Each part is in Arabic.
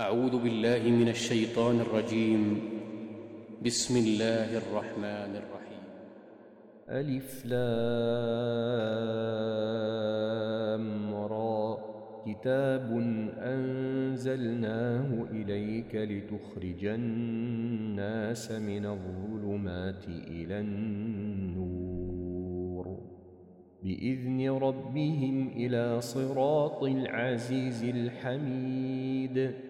أعوذ بالله من الشيطان الرجيم. بسم الله الرحمن الرحيم. ألف لام را. كتاب أنزلناه إليك لتخرج الناس من الظلمات إلى النور. بإذن ربهم إلى صراط العزيز الحميد.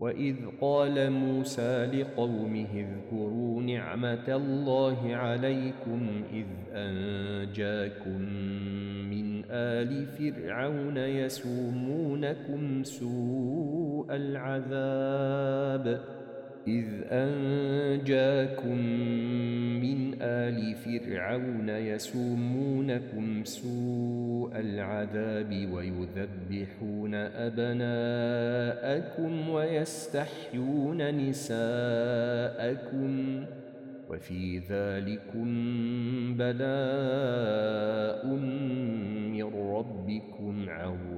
واذ قال موسى لقومه اذكروا نعمه الله عليكم اذ انجاكم من ال فرعون يسومونكم سوء العذاب اذ انجاكم آل فرعون يسومونكم سوء العذاب ويذبحون أبناءكم ويستحيون نساءكم وفي ذلكم بلاء من ربكم عظيم.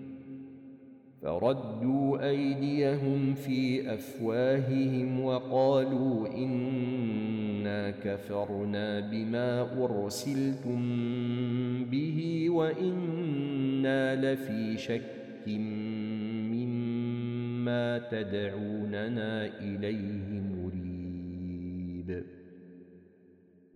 فردوا أيديهم في أفواههم وقالوا إنا كفرنا بما أرسلتم به وإنا لفي شك مما تدعوننا إليه مريب.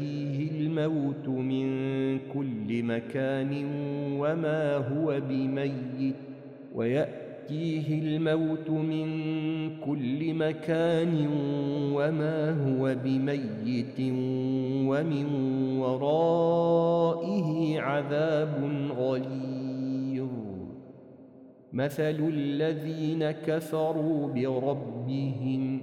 ويأتيه الموت من كل مكان وما هو بميت ويأتيه يأتيه الموت من كل مكان وما هو بميت ومن ورائه عذاب غليظ. مثل الذين كفروا بربهم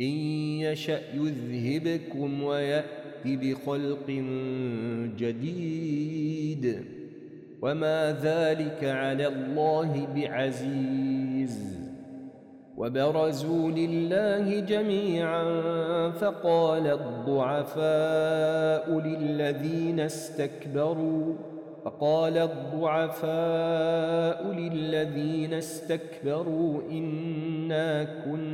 إن يشأ يذهبكم ويأت بخلق جديد. وما ذلك على الله بعزيز. وبرزوا لله جميعا فقال الضعفاء للذين استكبروا فقال الضعفاء للذين استكبروا إنا كنا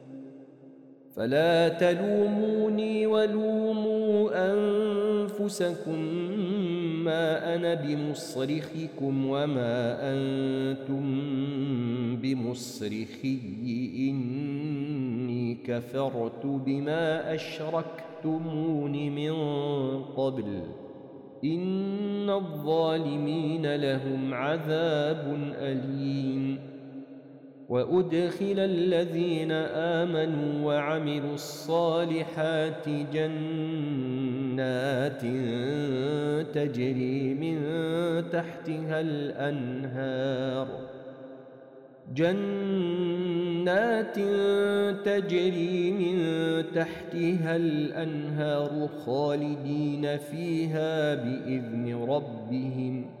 فلا تلوموني ولوموا أنفسكم ما أنا بمصرخكم وما أنتم بمصرخي. إني كفرت بما أشركتمون من قبل. إن الظالمين لهم عذاب أليم. وأدخل الذين آمنوا وعملوا الصالحات جنات تجري من تحتها الأنهار. جنات تجري من تحتها الأنهار خالدين فيها بإذن ربهم ۖ.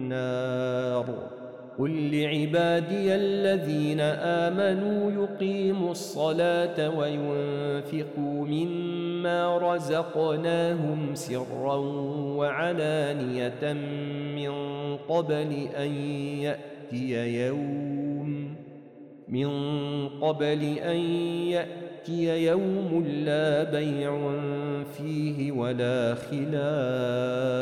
قل لعبادي الذين آمنوا يقيموا الصلاة وينفقوا مما رزقناهم سرا وعلانية من قبل أن يأتي يوم من قبل أن يأتي يوم لا بيع فيه ولا خلال.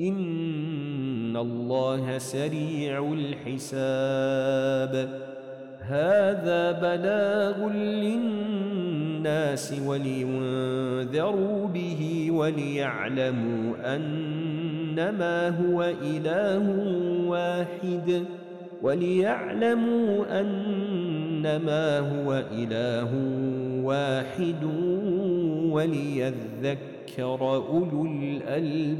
ان الله سريع الحساب هذا بلاغ للناس ولينذروا به وليعلموا انما هو اله واحد وليعلموا انما هو اله واحد وليذكر ذكر أولو الألباب.